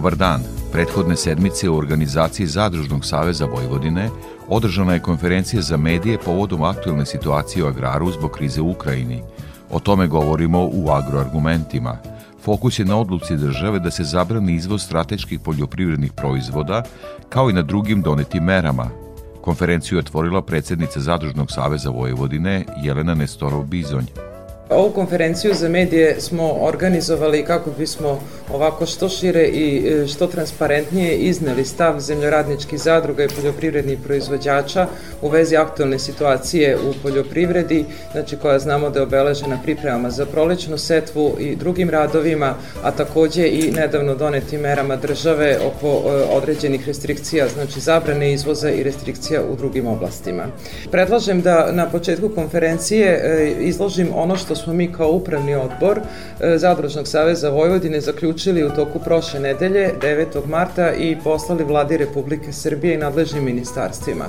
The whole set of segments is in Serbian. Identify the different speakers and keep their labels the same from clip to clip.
Speaker 1: Dobar dan. Prethodne sedmice u organizaciji Zadružnog saveza Vojvodine održana je konferencija za medije povodom aktuelne situacije u agraru zbog krize u Ukrajini. O tome govorimo u agroargumentima. Fokus je na odluci države da se zabrani izvoz strateških poljoprivrednih proizvoda, kao i na drugim donetim merama. Konferenciju je otvorila predsednica Zadružnog saveza Vojvodine Jelena Nestorov-Bizonj.
Speaker 2: Ovu konferenciju za medije smo organizovali kako bismo ovako što šire i e, što transparentnije izneli stav zemljoradničkih zadruga i poljoprivrednih proizvođača u vezi aktualne situacije u poljoprivredi, znači koja znamo da je obeležena pripremama za prolećnu setvu i drugim radovima, a takođe i nedavno donetim merama države oko e, određenih restrikcija, znači zabrane izvoza i restrikcija u drugim oblastima. Predlažem da na početku konferencije e, izložim ono što smo mi kao upravni odbor Zadružnog saveza Vojvodine zaključili u toku prošle nedelje, 9. marta i poslali vladi Republike Srbije i nadležnim ministarstvima.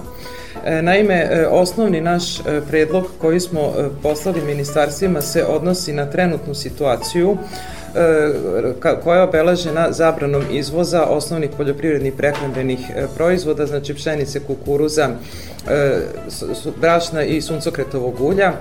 Speaker 2: E, naime, e, osnovni naš predlog koji smo poslali ministarstvima se odnosi na trenutnu situaciju koja je obeležena zabranom izvoza osnovnih poljoprivrednih prehrambenih proizvoda, znači pšenice, kukuruza, brašna i suncokretovog ulja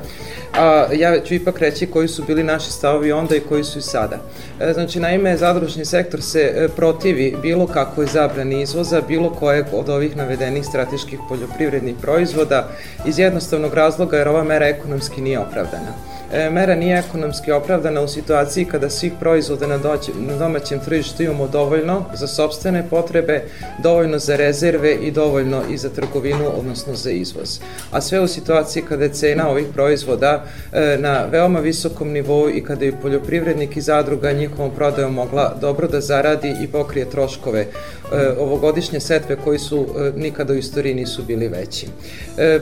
Speaker 2: a ja ću ipak reći koji su bili naši stavovi onda i koji su i sada. E, znači, naime, zadružni sektor se e, protivi bilo kakvoj zabrani izvoza, bilo kojeg od ovih navedenih strateških poljoprivrednih proizvoda iz jednostavnog razloga jer ova mera ekonomski nije opravdana. E, mera nije ekonomski opravdana u situaciji kada svih proizvoda na, doći, na domaćem tržištu imamo dovoljno za sobstvene potrebe, dovoljno za rezerve i dovoljno i za trgovinu, odnosno za izvoz. A sve u situaciji kada je cena ovih proizvoda e, na veoma visokom nivou i kada je poljoprivrednik i zadruga njihovom prodajom mogla dobro da zaradi i pokrije troškove ovogodišnje setve koji su nikada u istoriji nisu bili veći.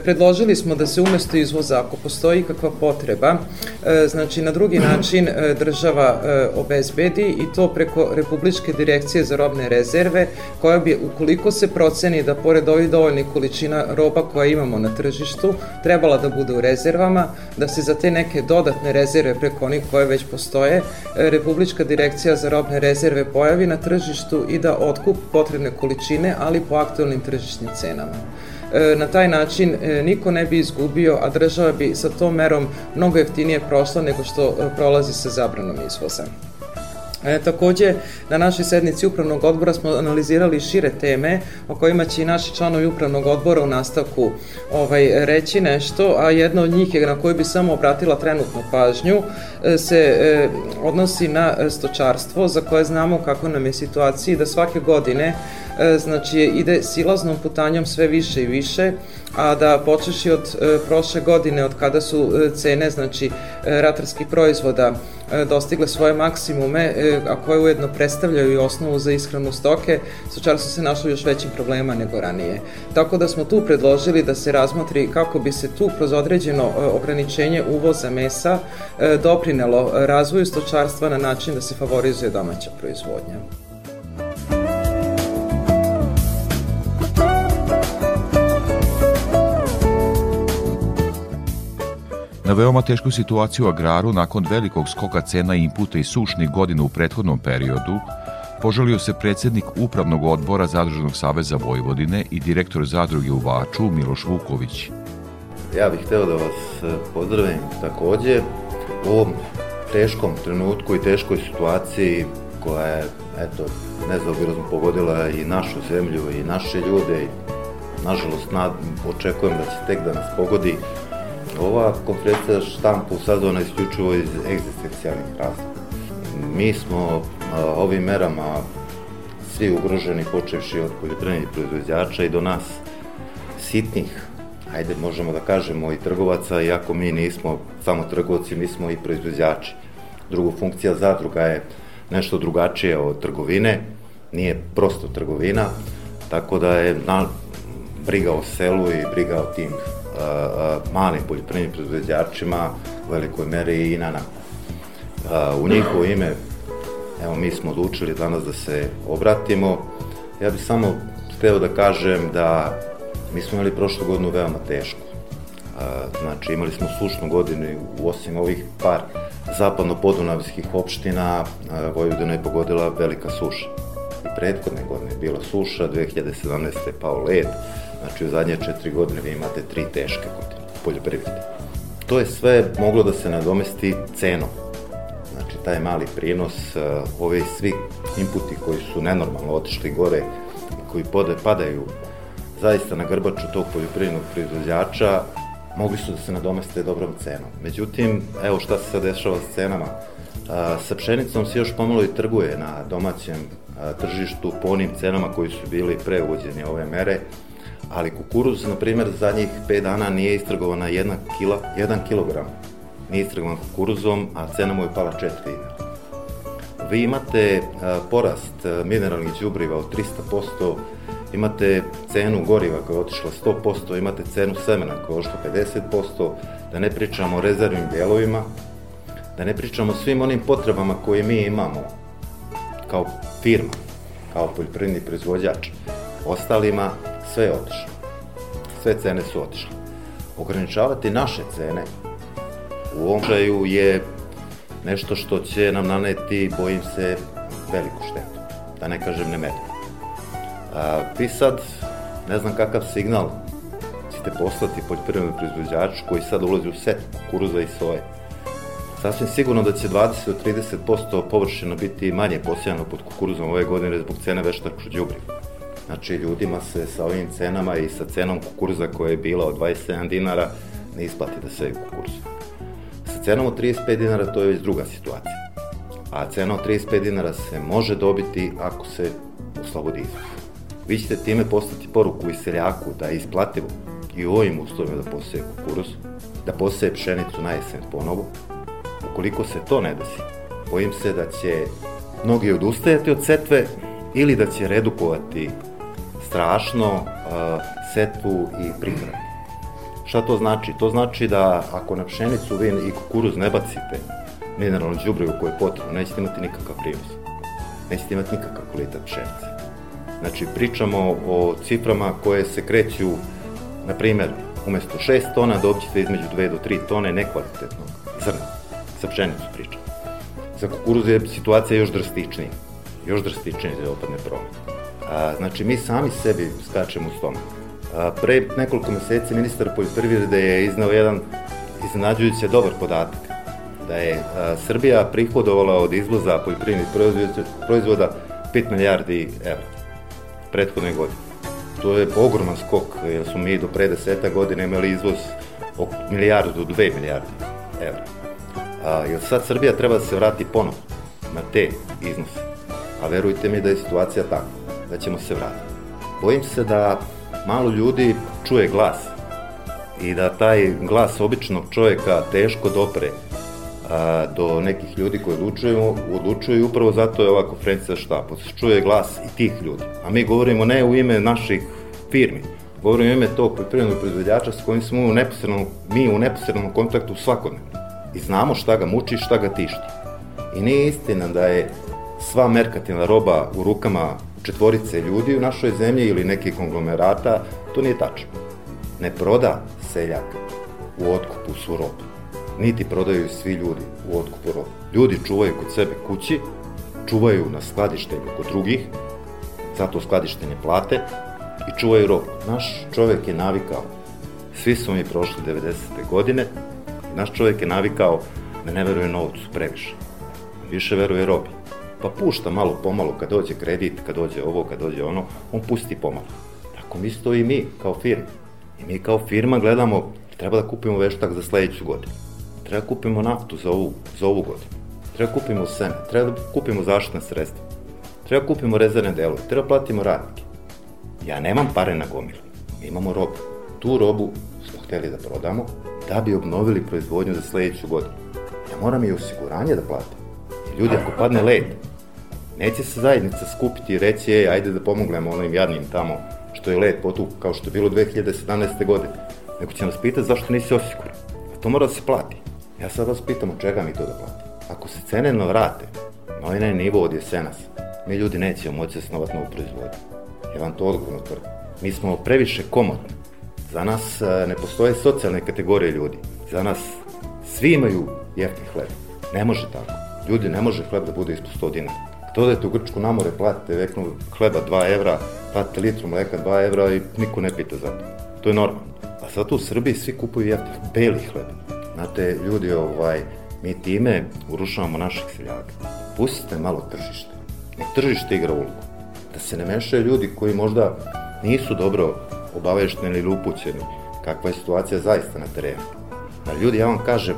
Speaker 2: Predložili smo da se umesto izvoza, ako postoji kakva potreba, E, znači na drugi način e, država e, obezbedi i to preko Republičke direkcije za robne rezerve koja bi ukoliko se proceni da pored ovih dovoljnih količina roba koja imamo na tržištu trebala da bude u rezervama, da se za te neke dodatne rezerve preko onih koje već postoje Republička direkcija za robne rezerve pojavi na tržištu i da otkup potrebne količine, ali po aktualnim tržišnim cenama. E, na taj način e, niko ne bi izgubio, a država bi sa tom merom mnogo jeftinije prošla nego što e, prolazi sa zabranom izvoza. E, takođe, na našoj sednici Upravnog odbora smo analizirali šire teme o kojima će i naši članovi Upravnog odbora u nastavku ovaj, reći nešto, a jedna od njih je na koju bi samo obratila trenutnu pažnju se e, odnosi na stočarstvo za koje znamo kako nam je situaciji da svake godine E, znači ide silaznom putanjom sve više i više, a da počeši od e, prošle godine, od kada su e, cene, znači ratarskih proizvoda dostigle svoje maksimume, a koje ujedno predstavljaju i osnovu za ishranu stoke, stočarstvo se našlo još većim problema nego ranije. Tako da smo tu predložili da se razmotri kako bi se tu kroz određeno ograničenje uvoza mesa doprinelo razvoju stočarstva na način da se favorizuje domaća proizvodnja.
Speaker 1: Na veoma tešku situaciju u agraru nakon velikog skoka cena inputa i sušnih godina u prethodnom periodu, požalio se predsednik Upravnog odbora Zadruženog saveza Vojvodine i direktor zadruge u Vaču Miloš Vuković.
Speaker 3: Ja bih hteo da vas e, pozdravim takođe u ovom teškom trenutku i teškoj situaciji koja je, eto, nezaobilazno pogodila i našu zemlju i naše ljude i nažalost nad, očekujem da će tek da nas pogodi Ova konferencija štampu sazvana isključivo iz egzistencijalnih razloga. Mi smo ovim merama svi ugroženi, počevši od poljoprivrednih proizvođača i do nas sitnih, ajde možemo da kažemo i trgovaca, iako mi nismo samo trgovci, mi smo i proizvođači. Drugo, funkcija zadruga je nešto drugačije od trgovine, nije prosto trgovina, tako da je na, briga o selu i briga o tim malim poljoprivrednim proizvođačima u velikoj meri i na nama. A, u njihovo ime, evo mi smo odlučili danas da se obratimo. Ja bih samo hteo da kažem da mi smo imali prošlu godinu veoma tešku. Znači imali smo sušnu godinu osim ovih par zapadno-podunavskih opština Vojvodina je pogodila velika suša. I prethodne godine je bila suša, 2017. je pao led, znači u zadnje četiri godine vi imate tri teške godine poljoprivrede. To je sve moglo da se nadomesti cenom. Znači taj mali prinos, ove svi inputi koji su nenormalno otišli gore koji padaju zaista na grbaču tog poljoprivrednog proizvođača, mogli su da se nadomeste dobrom cenom. Međutim, evo šta se sad dešava s cenama. A, sa pšenicom se još pomalo i trguje na domaćem a, tržištu po onim cenama koji su bili pre ove mere, ali kukuruz, na primjer, zadnjih 5 dana nije istrgovana 1 kila, 1 kilogram. Nije istrgovan kukuruzom, a cena mu je pala 4 dinara. Vi imate a, porast mineralnih đubriva od 300%, imate cenu goriva koja je otišla 100%, imate cenu semena koja je otišla 50%, da ne pričamo o rezervnim delovima, da ne pričamo o svim onim potrebama koje mi imamo kao firma, kao poljoprivredni proizvođač. Ostalima sve je otišlo. Sve cene su otišle. Ograničavati naše cene u ovom žaju je nešto što će nam naneti, bojim se, veliku štetu. Da ne kažem nemetno. Vi sad, ne znam kakav signal ćete poslati poljoprivrednom proizvođaču koji sad ulazi u set kukuruza i soje. Sasvim sigurno da će 20 do 30% površina biti manje posijano pod kukuruzom ove godine zbog cene veštačkog đubriva. Znači, ljudima se sa ovim cenama i sa cenom kukuruza koja je bila od 27 dinara ne isplati da seju kukuruz. Sa cenom od 35 dinara to je već druga situacija. A cena od 35 dinara se može dobiti ako se oslobodi izvoz. Vi ćete time poslati poruku i seljaku da je isplativo i u ovim uslovima da poseje kukuruz, da poseje pšenicu na jesen ponovo. Ukoliko se to ne desi, bojim se da će mnogi odustajati od setve ili da će redukovati strašno uh, setvu i prihranu. Šta to znači? To znači da ako na pšenicu vi i kukuruz ne bacite mineralno đubrivo koje je potrebno, nećete imati nikakav prinos. Nećete imati nikakav kvalitet pšenice. Znači, pričamo o ciframa koje se kreću, na primer, umesto 6 tona dobćete između 2 do 3 tone nekvalitetnog zrna. Sa pšenicu pričam. Za kukuruz je situacija još drastičnija. Još drastičnija za opadne promet. A, znači, mi sami sebi skačemo s tome. A, pre nekoliko meseci ministar poljoprivrede je iznao jedan iznenađujuće dobar podatak da je Srbija prihodovala od izvoza poljoprivrednih proizvoda 5 milijardi evra prethodne godine. To je ogroman skok, jer smo mi do pre deseta godina imali izvoz oko milijardu do dve milijarde evra. A, jer sad Srbija treba da se vrati ponovno na te iznose. A verujte mi da je situacija takva, da ćemo se vratiti. Bojim se da malo ljudi čuje glas i da taj glas običnog čovjeka teško dopre a, do nekih ljudi koji odlučuju, odlučuju upravo zato je ova konferencija. Se čuje glas i tih ljudi. A mi govorimo ne u ime naših firmi, govorimo u ime tog poljoprivrednog proizvođača s kojim smo u neposrednom, mi u neposrednom kontaktu svakodnevno. I znamo šta ga muči šta ga tišti. I nije istina da je sva merkatilna roba u rukama četvorice ljudi u našoj zemlji ili nekih konglomerata, to nije tačno. Ne proda seljak u otkupu svu robu niti prodaju svi ljudi u otkupu robe. Ljudi čuvaju kod sebe kući, čuvaju na skladištenju kod drugih, zato skladištenje plate i čuvaju robu. Naš čovek je navikao, svi smo mi prošli 90. godine, naš čovek je navikao da ne veruje novcu previše, više veruje robi. Pa pušta malo pomalo kad dođe kredit, kad dođe ovo, kad dođe ono, on pusti pomalo. Tako mi i mi kao firma. I mi kao firma gledamo, treba da kupimo veštak za sledeću godinu treba kupimo naftu za ovu, za ovu godinu, treba kupimo seme, treba da kupimo zaštitne sredstva, treba kupimo rezervne delove, treba platimo radnike. Ja nemam pare na gomilu, mi imamo robu. Tu robu smo hteli da prodamo da bi obnovili proizvodnju za sledeću godinu. Ja moram i osiguranje da platim. Ljudi, ako padne led, neće se zajednica skupiti i reći, ej, ajde da pomognemo onim jadnim tamo što je led potuk kao što je bilo 2017. godine. Nego će nas pitati zašto nisi osiguran. A to mora da se plati. Ja sad vas pitam od čega mi to da platimo. Ako se cene ne vrate na ovaj nivo od jesenas, mi ljudi nećemo moći da snovati novu proizvodnju. Ja vam to odgovorno tvrdim. Mi smo previše komodni. Za nas e, ne postoje socijalne kategorije ljudi. Za nas svi imaju jeftin hleb. Ne može tako. Ljudi, ne može hleb da bude ispod 100 dinara. Kad odete u Grčku na more, platite veknu hleba 2 evra, platite litru mleka 2 evra i niko ne pita za to. To je normalno. A sad u Srbiji svi kupuju jeftin beli hleb. Znate, ljudi, ovaj, mi time urušavamo naših seljaka. Pustite malo tržište. Ne tržište igra ulogu. Da se ne mešaju ljudi koji možda nisu dobro obavešteni ili upućeni kakva je situacija zaista na terenu. A ljudi, ja vam kažem,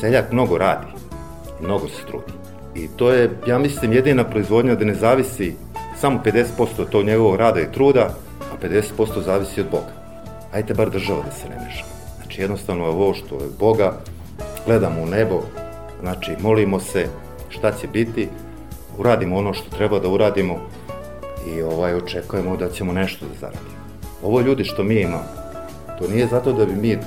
Speaker 3: seljak mnogo radi, mnogo se trudi. I to je, ja mislim, jedina proizvodnja da ne zavisi samo 50% od tog njegovog rada i truda, a 50% zavisi od Boga. Ajte bar država da se ne meša. Znači jednostavno ovo što je Boga, gledamo u nebo, znači molimo se šta će biti, uradimo ono što treba da uradimo i ovaj očekujemo da ćemo nešto da zaradimo. Ovo ljudi što mi imamo, to nije zato da bi mi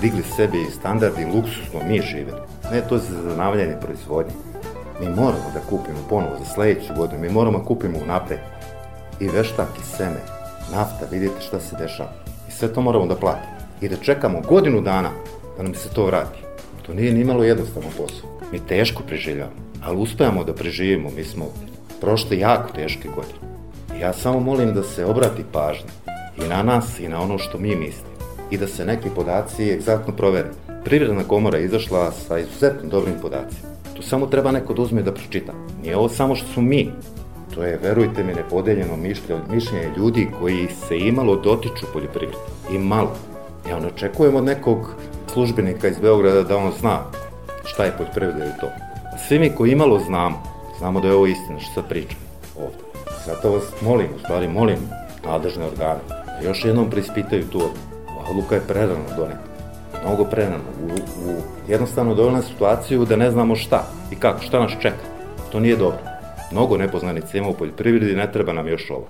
Speaker 3: digli sebi standard i luksuzno mi živeli. Ne, to je za zanavljanje proizvodnje. Mi moramo da kupimo ponovo za sledeću godinu, mi moramo da kupimo unapred. I veštak i seme, nafta, vidite šta se dešava. I sve to moramo da platimo. I da čekamo godinu dana da nam se to vrati. To nije ni malo jednostavno posao. Mi teško preživljamo, ali uspevamo da preživimo. Mi smo prošle jako teške godine. I ja samo molim da se obrati pažnja i na nas i na ono što mi mislimo. I da se neki podaci egzaktno provere. Privredna komora je izašla sa izuzetno dobrim podacima. Tu samo treba neko da uzme da pročita. Nije ovo samo što su mi. To je, verujte mi, nepodeljeno mišljenje, ljudi koji se imalo dotiču poljoprivrede. I malo. Ja ne očekujem od nekog službenika iz Beograda da on zna šta je poljoprivreda i to. Svi mi koji imalo znamo, znamo da je ovo istina što sad pričam ovde. Zato vas molim, u stvari molim nadležne organe, da još jednom preispitaju tu odluka je prerano doneta. Mnogo prerano. U, u jednostavno dovoljna situaciju da ne znamo šta i kako, šta nas čeka. To nije dobro. Mnogo nepoznanica ima u poljoprivredi, ne treba nam još ovo.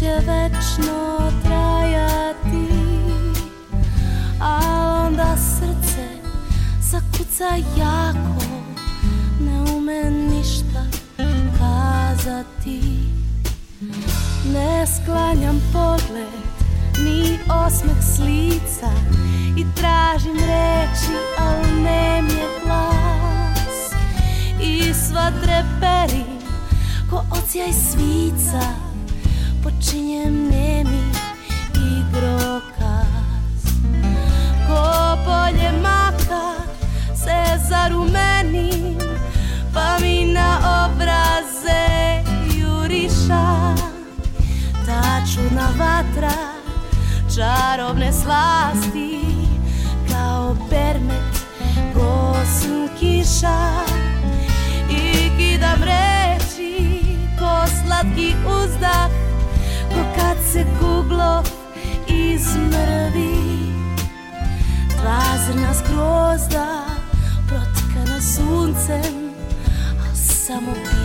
Speaker 4: Će večno trajati A onda srce zakuca jako Ne ume ništa kazati. Ne sklanjam pogled ni osmeh s lica I tražim reči, al nem je glas. I sva treperi ko ocijaj svica počinjem nemi igrokaz. Ko polje maka se zarumenim Pa mi na obraze juriša. Ta čudna vatra čarobne slasti Kao permet gosim kiša. I kidam reči ko slatki uzdah Ko kad se kuglo izmrvi Dva zrna skrozda protkana suncem A samo pitam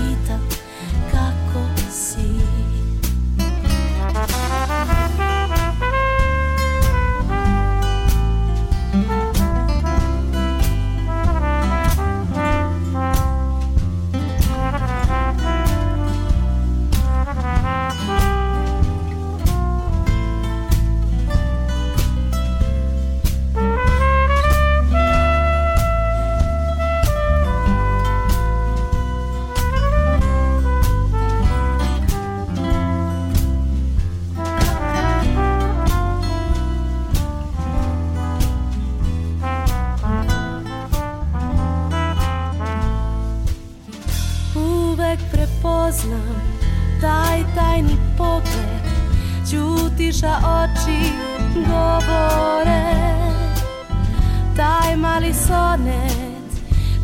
Speaker 4: mali sonet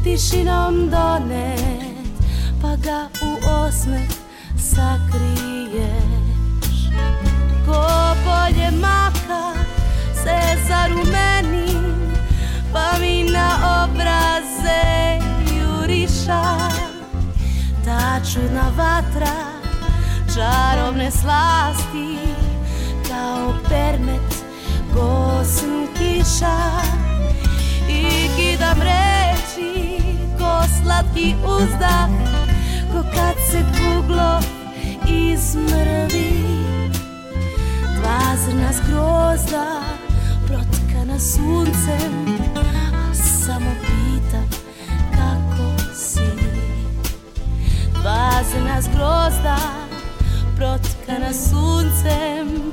Speaker 4: tišinom donet Pa ga u osmeh sakriješ. Ko polje maka se zarumeni Pa mi na obraze juriša. Ta čudna vatra čarovne slasti Kao permet gosn kiša I kidam reči ko slatki uzdah Ko kad se kuglo izmrvi. Dva zrna zgrozda protkana suncem A samo pitam kako si. Dva zrna zgrozda protkana suncem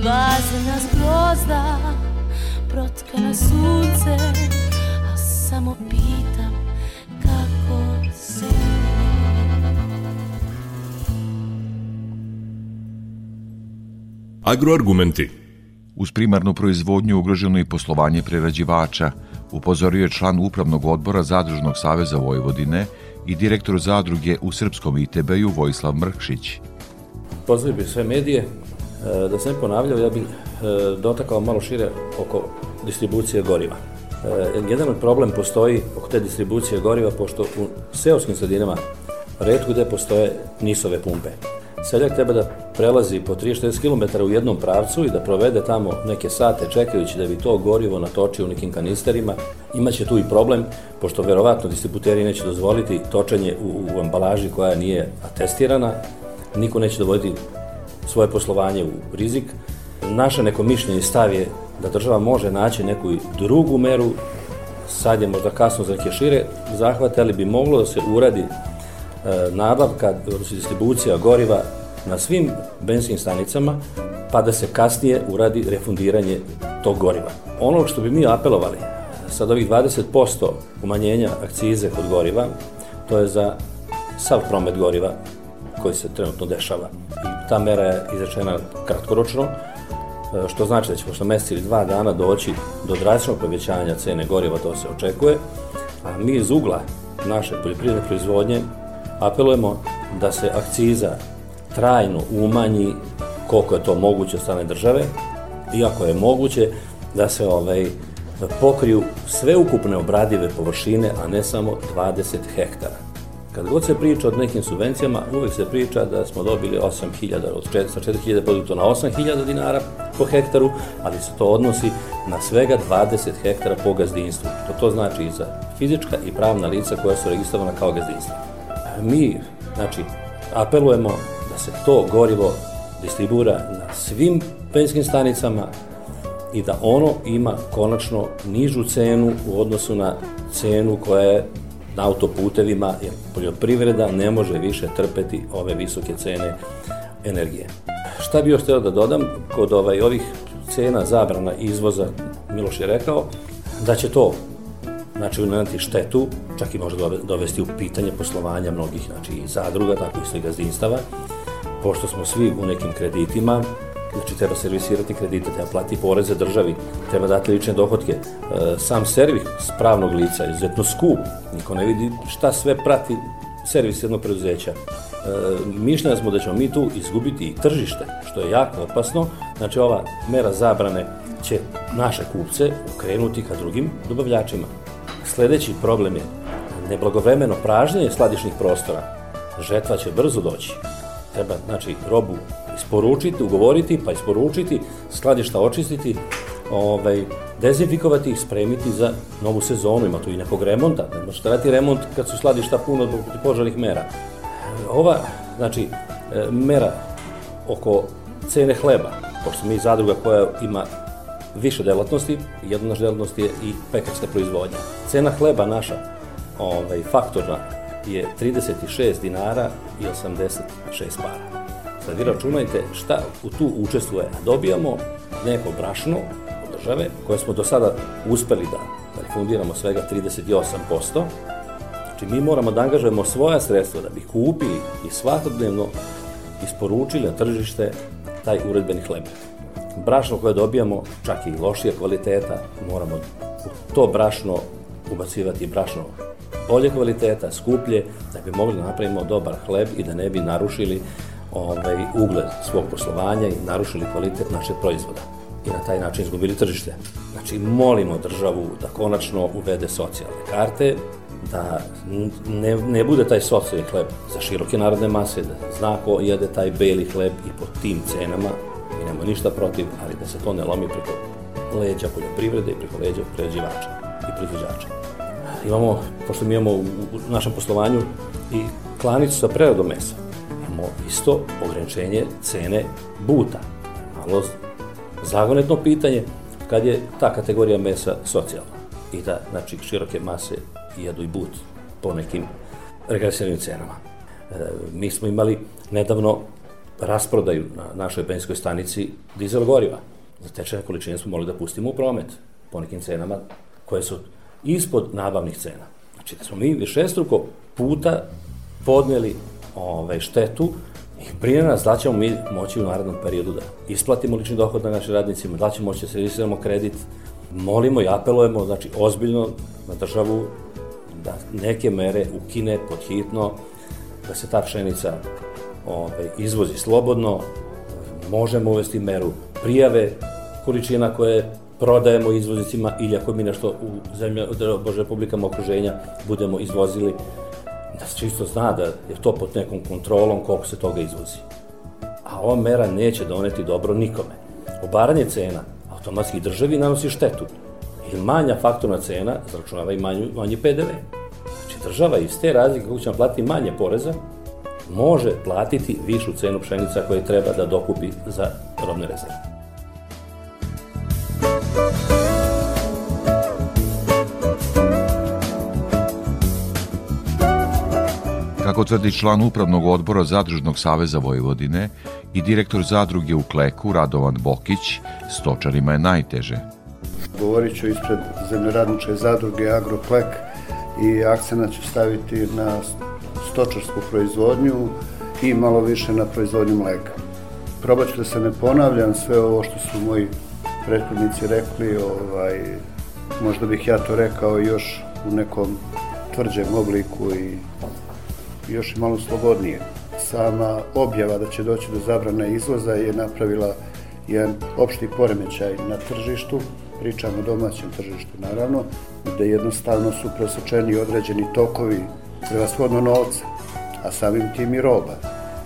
Speaker 4: Dva zrna zgrozda protkana suncem A samo pitam kako si
Speaker 5: Agroargumenti.
Speaker 1: Uz primarnu proizvodnju ugroženo i poslovanje prerađivača, upozorio je član Upravnog odbora Zadružnog saveza Vojvodine i direktor zadruge u Srpskom ITB-u Vojislav Mrkšić.
Speaker 6: Pozdravio sve medije. Da se ne ponavljao, ja bih e, dotakao malo šire oko distribucije goriva. E, Jedan od problem postoji oko te distribucije goriva, pošto u seoskim sredinama redko gde postoje nisove pumpe. Seljak treba da prelazi po 30-40 km u jednom pravcu i da provede tamo neke sate čekajući da bi to gorivo natočio u nekim kanisterima. Imaće tu i problem, pošto verovatno distributeri neće dozvoliti točenje u, u ambalaži koja nije atestirana, niko neće dovoditi svoje poslovanje u rizik. Naše neko mišljenje stav je da država može naći neku drugu meru, sad je možda kasno za neke šire zahvate, ali bi moglo da se uradi e, nabavka, odnosno distribucija goriva na svim benzinskim stanicama, pa da se kasnije uradi refundiranje tog goriva. Ono što bi mi apelovali, sad ovih 20% umanjenja akcize kod goriva, to je za sav promet goriva koji se trenutno dešava. I ta mera je izrečena kratkoročno, e, što znači da će posle mesec ili dva dana doći do drastičnog povećanja cene goriva, to se očekuje, a mi iz ugla naše poljoprivredne proizvodnje apelujemo da se akciza trajno umanji koliko je to moguće od strane države, iako je moguće da se ovaj, pokriju sve ukupne obradive površine, a ne samo 20 hektara. Kad god se priča o nekim subvencijama, uvek se priča da smo dobili 8.000, od 4, sa 4.000 produkta na 8.000 dinara po hektaru, ali se to odnosi na svega 20 hektara po gazdinstvu. To, to znači i za fizička i pravna lica koja su registrovana kao gazdinstva. Mi, znači, apelujemo da se to gorivo distribuira na svim benzinskim stanicama i da ono ima konačno nižu cenu u odnosu na cenu koja je na autoputevima, jer poljoprivreda ne može više trpeti ove visoke cene energije. Šta bi još htio da dodam, kod ovaj, ovih cena zabrana izvoza, Miloš je rekao, da će to znači uneti štetu, čak i može dove- dovesti u pitanje poslovanja mnogih, znači i zadruga, tako i svih gazdinstava, pošto smo svi u nekim kreditima, znači treba servisirati kredite, treba plati poreze državi, treba dati lične dohodke. E, sam servis pravnog lica je izuzetno skup, niko ne vidi šta sve prati servis jednog preduzeća. E, mišljena smo da ćemo mi tu izgubiti i tržište, što je jako opasno. Znači ova mera zabrane će naše kupce okrenuti ka drugim dobavljačima. Sledeći problem je neblagovremeno pražnjenje skladišnih prostora. Žetva će brzo doći. Treba, znači, robu isporučiti, ugovoriti, pa isporučiti, skladišta očistiti, ovaj, dezinfikovati ih, spremiti za novu sezonu, ima tu i nekog remonta, ne možete raditi remont kad su skladišta puno zbog požarnih mera. Ova, znači, e, mera oko cene hleba, pošto mi zadruga koja ima više delatnosti, jedna naša delatnost je i pekarska proizvodnja. Cena hleba naša, ovaj, faktorna, je 36 dinara i 86 para. Sad vi računajte šta u tu učestvuje. Dobijamo neko brašno od države koje smo do sada uspeli da, da refundiramo svega 38%, Znači mi moramo da angažujemo svoja sredstva da bi kupili i svakodnevno isporučili na tržište taj uredbeni hleb. Brašno koje dobijamo, čak i lošije kvaliteta, moramo u to brašno ubacivati brašno bolje kvaliteta, skuplje, da bi mogli da napravimo dobar hleb i da ne bi narušili ovaj, ugled svog poslovanja i narušili kvalitet našeg proizvoda i na taj način izgubili tržište. Znači, molimo državu da konačno uvede socijalne karte, da ne, ne bude taj socijalni hleb za široke narodne mase, da zna ko jede taj beli hleb i po tim cenama, mi nemamo ništa protiv, ali da se to ne lomi preko leđa poljoprivrede i preko leđa prerađivača i proizvođača. Imamo, pošto mi imamo u, našem poslovanju i klanicu sa preradom mesa, imamo isto ograničenje cene buta. Malo zagonetno pitanje kad je ta kategorija mesa socijalna i da, znači, široke mase jedu i but po nekim regresivnim cenama. E, mi smo imali nedavno rasprodaju na našoj benzinskoj stanici dizel goriva. Za tečene količine smo mogli da pustimo u promet po nekim cenama koje su ispod nabavnih cena. Znači da smo mi višestruko puta podneli ovaj, štetu i prije nas da ćemo mi moći u narednom periodu da isplatimo lični dohod na našim radnicima, da ćemo moći da servisiramo kredit, molimo i apelujemo, znači ozbiljno na državu da neke mere ukine pod hitno, da se ta pšenica ovaj, izvozi slobodno, možemo uvesti meru prijave količina koje prodajemo izvozicima ili ako mi nešto u zemlja, Bože, republikama okruženja budemo izvozili, da se čisto zna da je to pod nekom kontrolom koliko se toga izvozi. A ova mera neće doneti dobro nikome. Obaranje cena automatski državi nanosi štetu. I manja faktorna cena zračunava i manju, manji PDV. Znači država iz te razlike kako će platiti manje poreza, može platiti višu cenu pšenica koje treba da dokupi za robne rezerve.
Speaker 1: Kako tvrdi član Upravnog odbora Zadružnog saveza Vojvodine i direktor zadruge u Kleku Radovan Bokić, stočarima je najteže.
Speaker 7: Govorit ću ispred zemljoradniče zadruge Agroklek i akcena ću staviti na stočarsku proizvodnju i malo više na proizvodnju mleka. Probat ću da se ne ponavljam sve ovo što su moji prethodnici rekli, ovaj, možda bih ja to rekao još u nekom tvrđem obliku i još i malo slobodnije. Sama objava da će doći do zabrane izvoza je napravila jedan opšti poremećaj na tržištu, pričamo o domaćem tržištu naravno, gde jednostavno su presečeni određeni tokovi prevashodno novca, a samim tim i roba.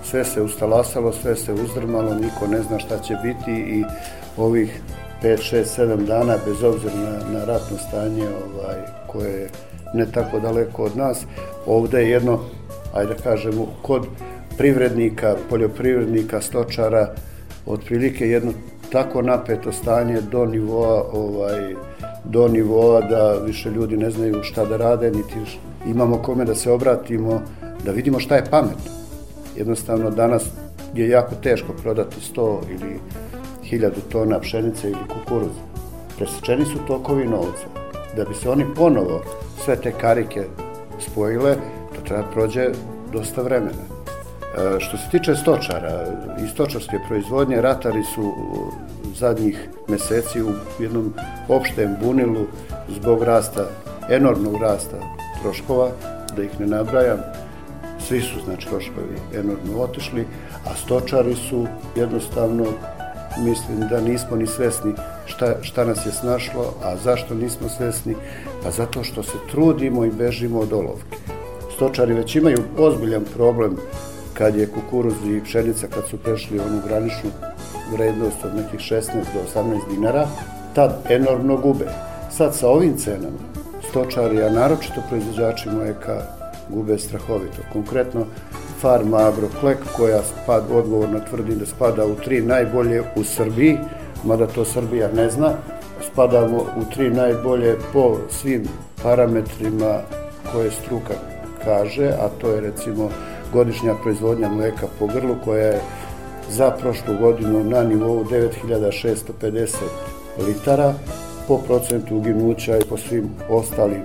Speaker 7: Sve se ustalasalo, sve se uzdrmalo, niko ne zna šta će biti i ovih 5, 6, 7 dana, bez obzira na, na ratno stanje ovaj, koje je ne tako daleko od nas, ovde je jedno ajde kažemo, kod privrednika, poljoprivrednika, stočara, otprilike jedno tako napeto stanje do nivoa ovaj do nivoa da više ljudi ne znaju šta da rade niti imamo kome da se obratimo da vidimo šta je pametno. Jednostavno danas je jako teško prodati 100 ili 1000 tona pšenice ili kukuruza. Presečeni su tokovi novca. Da bi se oni ponovo sve te karike spojile treba prođe dosta vremena. E, što se tiče stočara i stočarske proizvodnje, ratari su zadnjih meseci u jednom opštem bunilu zbog rasta, enormnog rasta troškova, da ih ne nabrajam, svi su znači troškovi enormno otišli, a stočari su jednostavno mislim da nismo ni svesni šta, šta nas je snašlo, a zašto nismo svesni? Pa zato što se trudimo i bežimo od olovke stočari već imaju ozbiljan problem kad je kukuruz i pšenica kad su prešli onu graničnu vrednost od nekih 16 do 18 dinara, tad enormno gube. Sad sa ovim cenama stočari, a naročito proizvođači mleka, gube strahovito. Konkretno, farma Agroklek, koja spad, odgovorno tvrdi da spada u tri najbolje u Srbiji, mada to Srbija ne zna, spadamo u tri najbolje po svim parametrima koje struka kaže, a to je recimo godišnja proizvodnja mleka po grlu koja je za prošlu godinu na nivou 9650 litara po procentu uginuća i po svim ostalim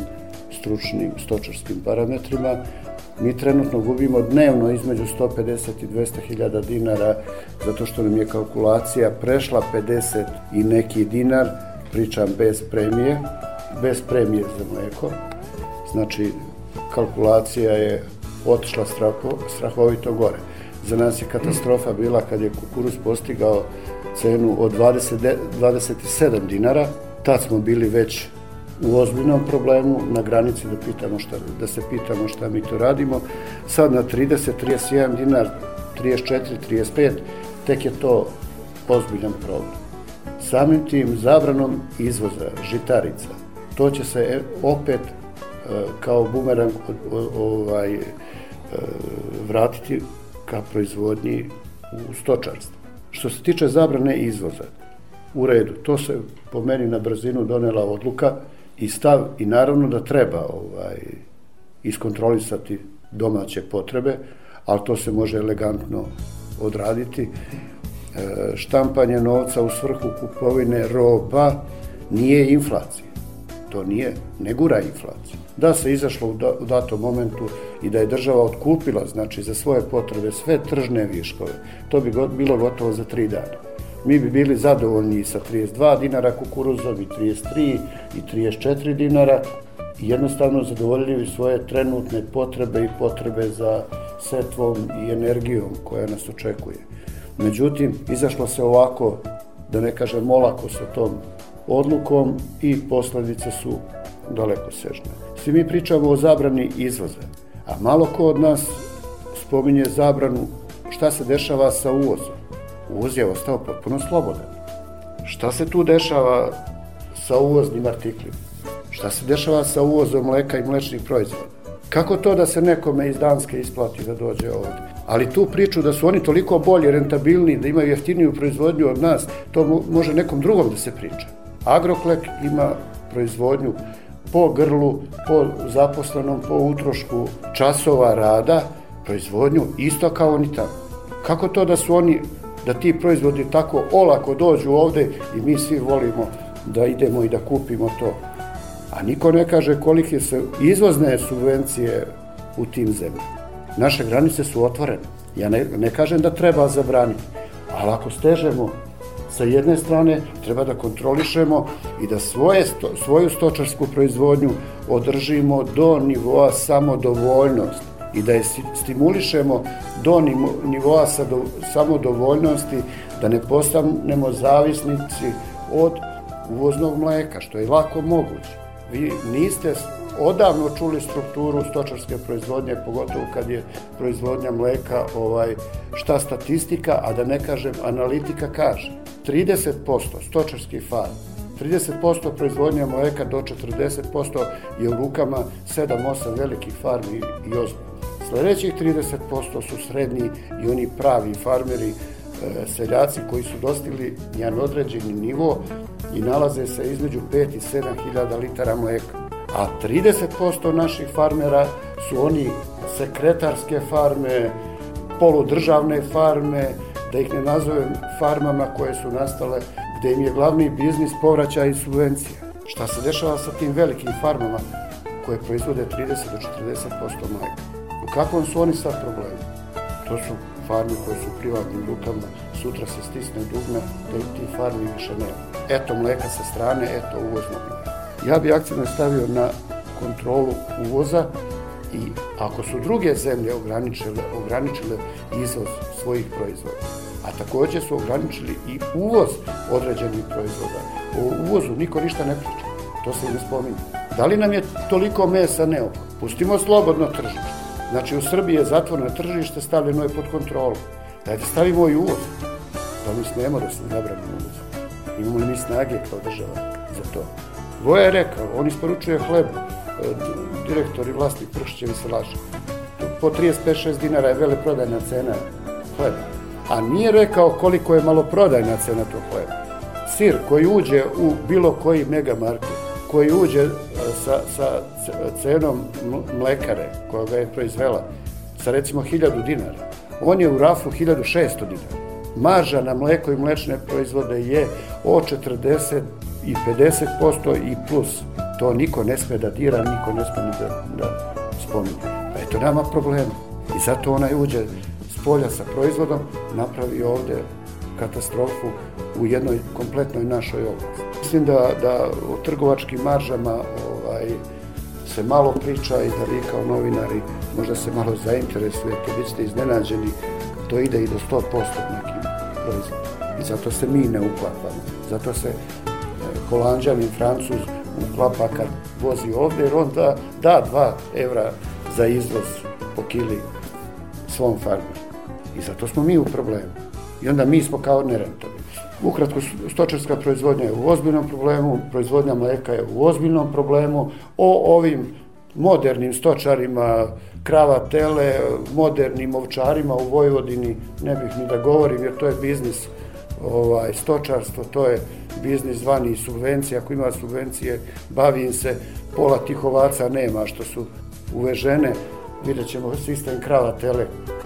Speaker 7: stručnim stočarskim parametrima. Mi trenutno gubimo dnevno između 150 i 200 hiljada dinara zato što nam je kalkulacija prešla 50 i neki dinar, pričam bez premije, bez premije za mleko. Znači, kalkulacija je otišla straho, strahovito gore. Za nas je katastrofa bila kad je kukuruz postigao cenu od 20, 27 dinara, tad smo bili već u ozbiljnom problemu, na granici da, pitamo šta, da se pitamo šta mi to radimo. Sad na 30, 31 dinar, 34, 35, tek je to ozbiljan problem. Samim tim zabranom izvoza žitarica, to će se e, opet kao bumerang ovaj, e, vratiti ka proizvodnji u stočarstvu. Što se tiče zabrane izvoza, u redu, to se po meni na brzinu donela odluka i stav i naravno da treba ovaj iskontrolisati domaće potrebe, ali to se može elegantno odraditi. E, štampanje novca u svrhu kupovine roba nije inflacija. To nije, ne gura inflaciju. Da se izašlo u, da, datom momentu i da je država otkupila, znači za svoje potrebe, sve tržne viškove, to bi bilo gotovo za tri dana mi bi bili zadovoljni sa 32 dinara kukuruzom i 33 i 34 dinara i jednostavno zadovoljili svoje trenutne potrebe i potrebe za setvom i energijom koja nas očekuje. Međutim, izašlo se ovako, da ne kažem olako sa tom odlukom i posledice su daleko sežne. Svi mi pričamo o zabrani izvoza, a malo ko od nas spominje zabranu šta se dešava sa uvozom uvoz je ostao potpuno slobodan. Šta se tu dešava sa uvoznim artiklima? Šta se dešava sa uvozom mleka i mlečnih proizvoda? Kako to da se nekome iz Danske isplati da dođe ovde? Ali tu priču da su oni toliko bolji, rentabilni, da imaju jeftiniju proizvodnju od nas, to može nekom drugom da se priča. Agroklek ima proizvodnju po grlu, po zaposlenom, po utrošku časova rada, proizvodnju isto kao oni tamo. Kako to da su oni da ti proizvodi tako olako dođu ovde i mi svi volimo da idemo i da kupimo to. A niko ne kaže kolike su izvozne subvencije u tim zemljama. Naše granice su otvorene. Ja ne, ne kažem da treba zabraniti, ali ako stežemo sa jedne strane treba da kontrolišemo i da svoje, svoju stočarsku proizvodnju održimo do nivoa samodovoljnosti i da je stimulišemo do nivoa samodovoljnosti, da ne postanemo zavisnici od uvoznog mleka, što je lako moguće. Vi niste odavno čuli strukturu stočarske proizvodnje, pogotovo kad je proizvodnja mleka, ovaj, šta statistika, a da ne kažem analitika kaže. 30% stočarskih farm 30% proizvodnja mleka do 40% je u rukama 7-8 velikih farmi i ozbiljno. Sledećih 30% su srednji i oni pravi farmeri, e, seljaci koji su dostigli jedan određeni nivo i nalaze se između 5 i 7 hiljada litara mleka. A 30% naših farmera su oni sekretarske farme, poludržavne farme, da ih ne nazovem farmama koje su nastale gde im je glavni biznis povraća i subvencija. Šta se dešava sa tim velikim farmama koje proizvode 30 do 40% mleka? kakvom su oni sad problemu? To su farme koje su u privatnim rukama, sutra se stisne dugme, da ti farmi više nema. Eto mleka sa strane, eto uvoznog mleka. Ja bi akcijno stavio na kontrolu uvoza i ako su druge zemlje ograničile, ograničile izvoz svojih proizvoda, a takođe su ograničili i uvoz određenih proizvoda. O uvozu niko ništa ne priča, to se ne spominje. Da li nam je toliko mesa neophodno? Pustimo slobodno tržište. Znači u Srbiji je zatvoreno tržište, stavljeno je pod kontrolu. Dajte stavimo i uvoz. Da mi smemo da se zabranimo uvoz. Imamo li mi snage kao država za to? Voja je rekao, on isporučuje hleb, e, direktor i vlasnik Pršićevi se laže. Po 35-6 dinara je veleprodajna cena hleba. A nije rekao koliko je maloprodajna cena tog hleba. Sir koji uđe u bilo koji megamarket, koji uđe e, sa, sa cenom mlekare koja ga je proizvela sa recimo 1000 dinara, on je u rafu 1600 dinara. Marža na mleko i mlečne proizvode je od 40 i 50% i plus. To niko ne sme da dira, niko ne sme da, da spominje. Pa eto nama problema. I zato onaj uđe s polja sa proizvodom, napravi ovde katastrofu u jednoj kompletnoj našoj oblasti. Mislim da, da o trgovačkim maržama ovaj, se malo priča i da vi kao novinari možda se malo zainteresujete, bit ćete iznenađeni, to ide i do 100% nekim proizvodima. I zato se mi ne uklapamo. Zato se holandžanin, francuz uklapa kad vozi ovde, jer on da, da 2 evra za izvoz po kili svom farmeru. I zato smo mi u problemu. I onda mi smo kao nerentabili. Ukratko, stočarska proizvodnja je u ozbiljnom problemu, proizvodnja mleka je u ozbiljnom problemu. O ovim modernim stočarima, krava tele, modernim ovčarima u Vojvodini ne bih ni da govorim jer to je biznis ovaj, stočarstvo, to je biznis zvani subvencija, ako ima subvencije, bavim se, pola tih ovaca nema što su uvežene, vidjet ćemo sistem krava tele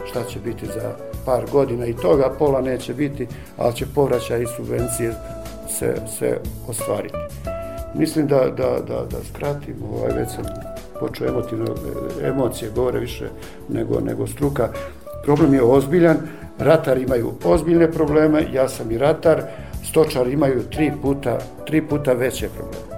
Speaker 7: šta će biti za par godina i toga pola neće biti, ali će povraćaj i subvencije se, se ostvariti. Mislim da, da, da, da skratim, ovaj, već sam počeo emotivno, emocije govore više nego, nego struka. Problem je ozbiljan, ratari imaju ozbiljne probleme, ja sam i ratar, stočari imaju tri puta, tri puta veće probleme.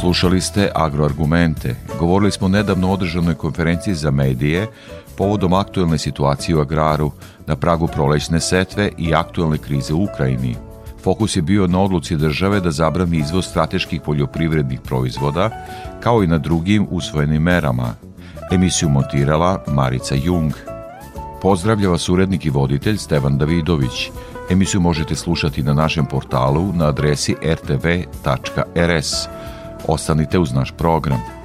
Speaker 1: Slušali ste Agroargumente. Govorili smo nedavno o održanoj konferenciji za medije povodom aktuelne situacije u agraru, na pragu prolećne setve i aktuelne krize u Ukrajini. Fokus je bio na odluci države da zabrani izvoz strateških poljoprivrednih proizvoda, kao i na drugim usvojenim merama. Emisiju montirala Marica Jung. Pozdravlja vas urednik i voditelj Stevan Davidović. Emisiju možete slušati na našem portalu na adresi rtv.rs. Ostanite uz naš program.